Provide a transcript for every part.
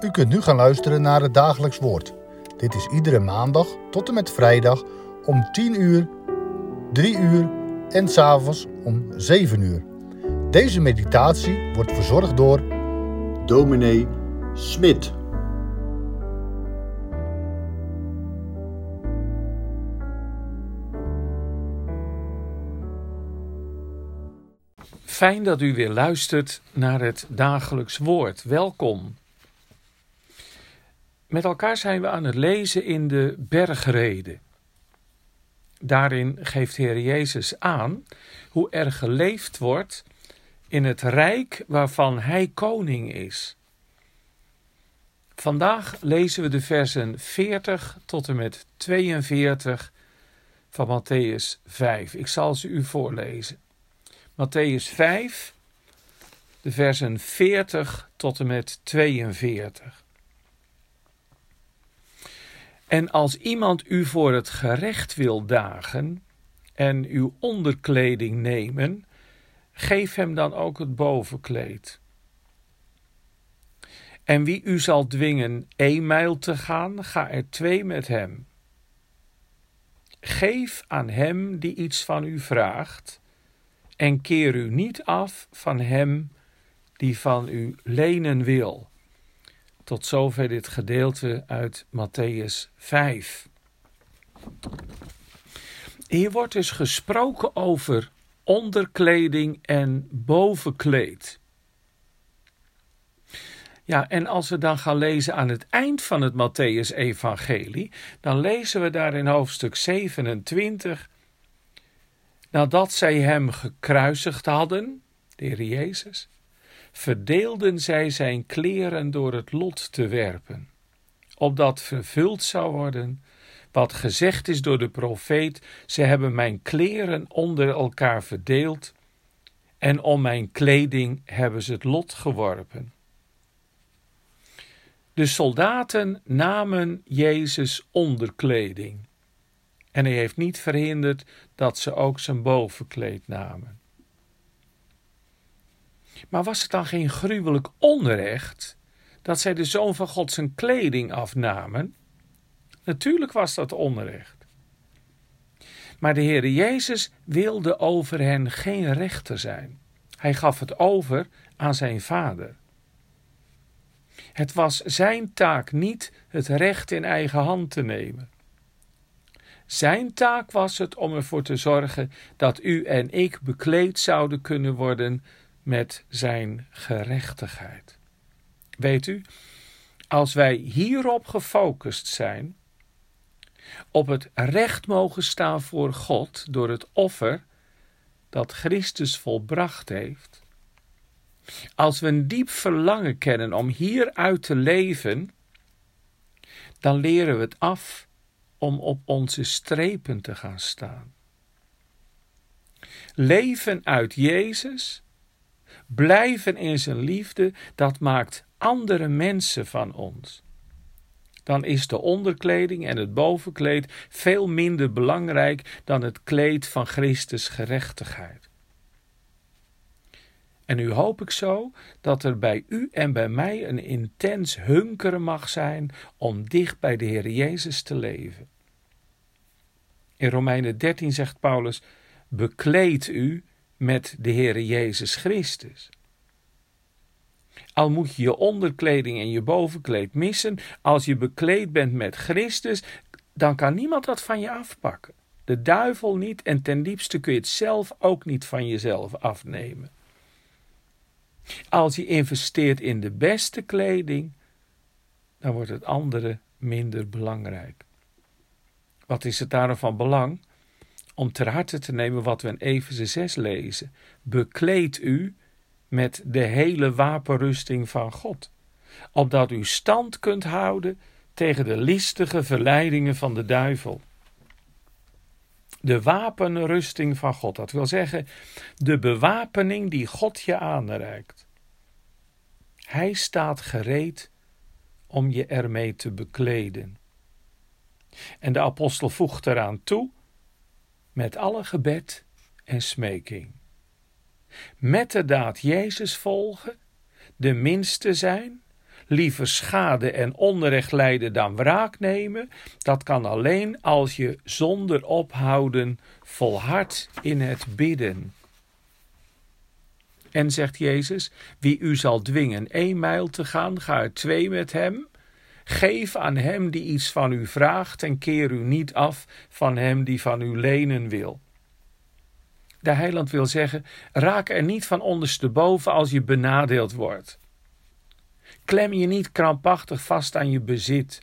U kunt nu gaan luisteren naar het dagelijks woord. Dit is iedere maandag tot en met vrijdag om 10 uur, 3 uur en s'avonds om 7 uur. Deze meditatie wordt verzorgd door dominee Smit. Fijn dat u weer luistert naar het dagelijks woord. Welkom. Met elkaar zijn we aan het lezen in de bergreden. Daarin geeft Heer Jezus aan hoe er geleefd wordt in het rijk waarvan Hij koning is. Vandaag lezen we de versen 40 tot en met 42 van Matthäus 5. Ik zal ze u voorlezen. Matthäus 5, de versen 40 tot en met 42. En als iemand u voor het gerecht wil dagen en uw onderkleding nemen, geef hem dan ook het bovenkleed. En wie u zal dwingen één mijl te gaan, ga er twee met hem. Geef aan hem die iets van u vraagt, en keer u niet af van hem die van u lenen wil. Tot zover dit gedeelte uit Matthäus 5. Hier wordt dus gesproken over onderkleding en bovenkleed. Ja, en als we dan gaan lezen aan het eind van het Matthäus-evangelie, dan lezen we daar in hoofdstuk 27 Nadat zij hem gekruisigd hadden, de Heer Jezus, verdeelden zij zijn kleren door het lot te werpen, opdat vervuld zou worden wat gezegd is door de profeet: Ze hebben mijn kleren onder elkaar verdeeld, en om mijn kleding hebben ze het lot geworpen. De soldaten namen Jezus onderkleding en hij heeft niet verhinderd dat ze ook zijn bovenkleed namen. Maar was het dan geen gruwelijk onrecht dat zij de zoon van God zijn kleding afnamen? Natuurlijk was dat onrecht. Maar de Heere Jezus wilde over hen geen rechter zijn. Hij gaf het over aan zijn vader. Het was zijn taak niet het recht in eigen hand te nemen. Zijn taak was het om ervoor te zorgen dat u en ik bekleed zouden kunnen worden met zijn gerechtigheid. Weet u, als wij hierop gefocust zijn, op het recht mogen staan voor God door het offer dat Christus volbracht heeft, als we een diep verlangen kennen om hieruit te leven, dan leren we het af om op onze strepen te gaan staan. Leven uit Jezus, blijven in zijn liefde, dat maakt andere mensen van ons. Dan is de onderkleding en het bovenkleed veel minder belangrijk dan het kleed van Christus gerechtigheid. En nu hoop ik zo dat er bij u en bij mij een intens hunkeren mag zijn om dicht bij de Heer Jezus te leven. In Romeinen 13 zegt Paulus: Bekleed u met de Heer Jezus Christus. Al moet je je onderkleding en je bovenkleed missen, als je bekleed bent met Christus, dan kan niemand dat van je afpakken. De duivel niet en ten diepste kun je het zelf ook niet van jezelf afnemen. Als je investeert in de beste kleding, dan wordt het andere minder belangrijk. Wat is het daarom van belang? Om ter harte te nemen wat we in Efeze 6 lezen. Bekleed u met de hele wapenrusting van God, opdat u stand kunt houden tegen de listige verleidingen van de duivel. De wapenrusting van God, dat wil zeggen de bewapening die God je aanreikt. Hij staat gereed om je ermee te bekleden. En de apostel voegt eraan toe: met alle gebed en smeking. Met de daad Jezus volgen, de minste zijn, liever schade en onrecht lijden dan wraak nemen, dat kan alleen als je zonder ophouden volhardt in het bidden. En zegt Jezus: Wie u zal dwingen één mijl te gaan, ga er twee met hem. Geef aan hem die iets van u vraagt en keer u niet af van hem die van u lenen wil. De heiland wil zeggen: raak er niet van ondersteboven als je benadeeld wordt. Klem je niet krampachtig vast aan je bezit.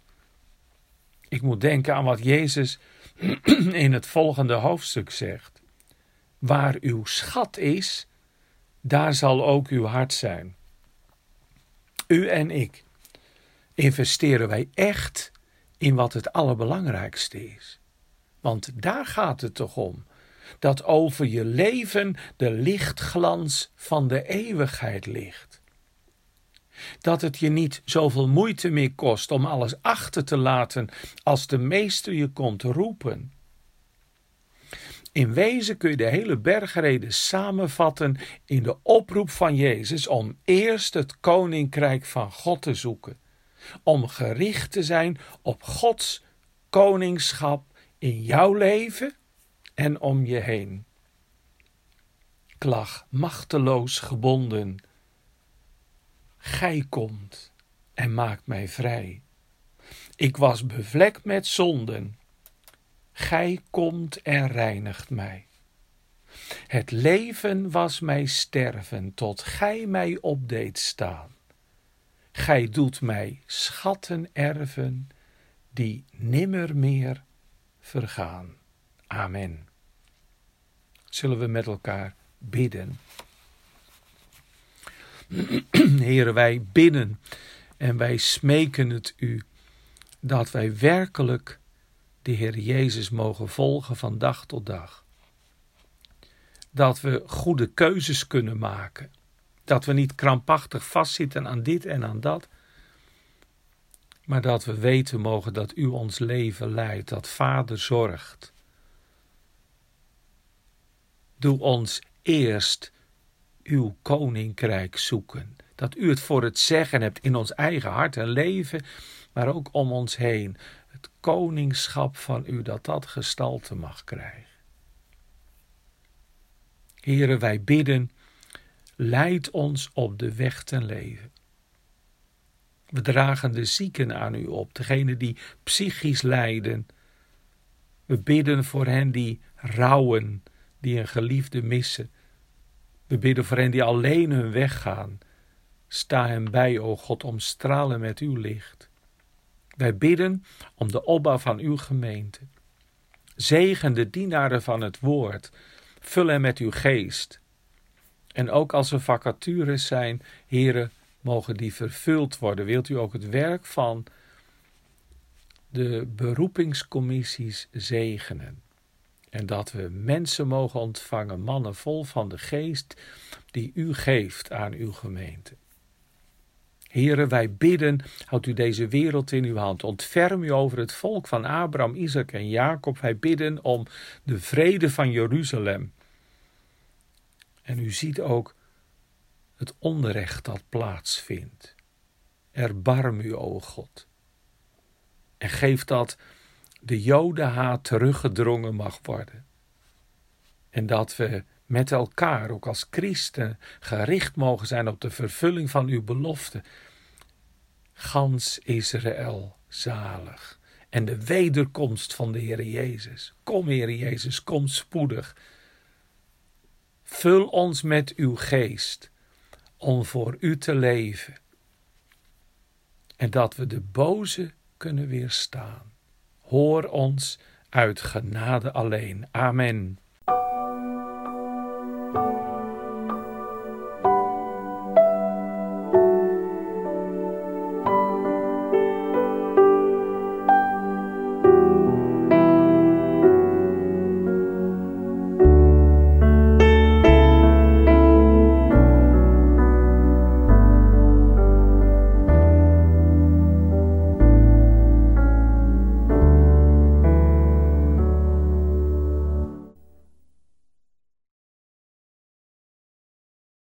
Ik moet denken aan wat Jezus in het volgende hoofdstuk zegt. Waar uw schat is, daar zal ook uw hart zijn. U en ik investeren wij echt in wat het allerbelangrijkste is. Want daar gaat het toch om. Dat over je leven de lichtglans van de eeuwigheid ligt. Dat het je niet zoveel moeite meer kost om alles achter te laten als de meester je komt roepen. In wezen kun je de hele bergreden samenvatten in de oproep van Jezus om eerst het koninkrijk van God te zoeken, om gericht te zijn op Gods koningschap in jouw leven en om je heen. Ik lag machteloos gebonden. Gij komt en maakt mij vrij. Ik was bevlekt met zonden Gij komt en reinigt mij. Het leven was mij sterven, tot gij mij opdeed staan. Gij doet mij schatten erven, die nimmer meer vergaan. Amen. Zullen we met elkaar bidden? Heren, wij bidden en wij smeken het u dat wij werkelijk de Heer Jezus mogen volgen van dag tot dag. Dat we goede keuzes kunnen maken. Dat we niet krampachtig vastzitten aan dit en aan dat. Maar dat we weten mogen dat U ons leven leidt, dat Vader zorgt. Doe ons eerst uw koninkrijk zoeken. Dat u het voor het zeggen hebt in ons eigen hart en leven, maar ook om ons heen koningschap van u, dat dat gestalte mag krijgen. Heren, wij bidden, leid ons op de weg ten leven. We dragen de zieken aan u op, degenen die psychisch lijden. We bidden voor hen die rouwen, die een geliefde missen. We bidden voor hen die alleen hun weg gaan. Sta hen bij, o God, omstralen met uw licht. Wij bidden om de opbouw van uw gemeente. Zegen de dienaren van het woord. Vul hen met uw geest. En ook als er vacatures zijn, heren, mogen die vervuld worden. Wilt u ook het werk van de beroepingscommissies zegenen? En dat we mensen mogen ontvangen, mannen vol van de geest, die u geeft aan uw gemeente. Heren, wij bidden, houd u deze wereld in uw hand. Ontferm u over het volk van Abraham, Isaac en Jacob. Wij bidden om de vrede van Jeruzalem. En u ziet ook het onrecht dat plaatsvindt. Erbarm u, o God. En geef dat de Jodenhaat teruggedrongen mag worden. En dat we met elkaar, ook als christen, gericht mogen zijn op de vervulling van uw belofte. Gans Israël zalig. En de wederkomst van de Heer Jezus. Kom, Heer Jezus, kom spoedig. Vul ons met uw geest om voor u te leven. En dat we de boze kunnen weerstaan. Hoor ons uit genade alleen. Amen.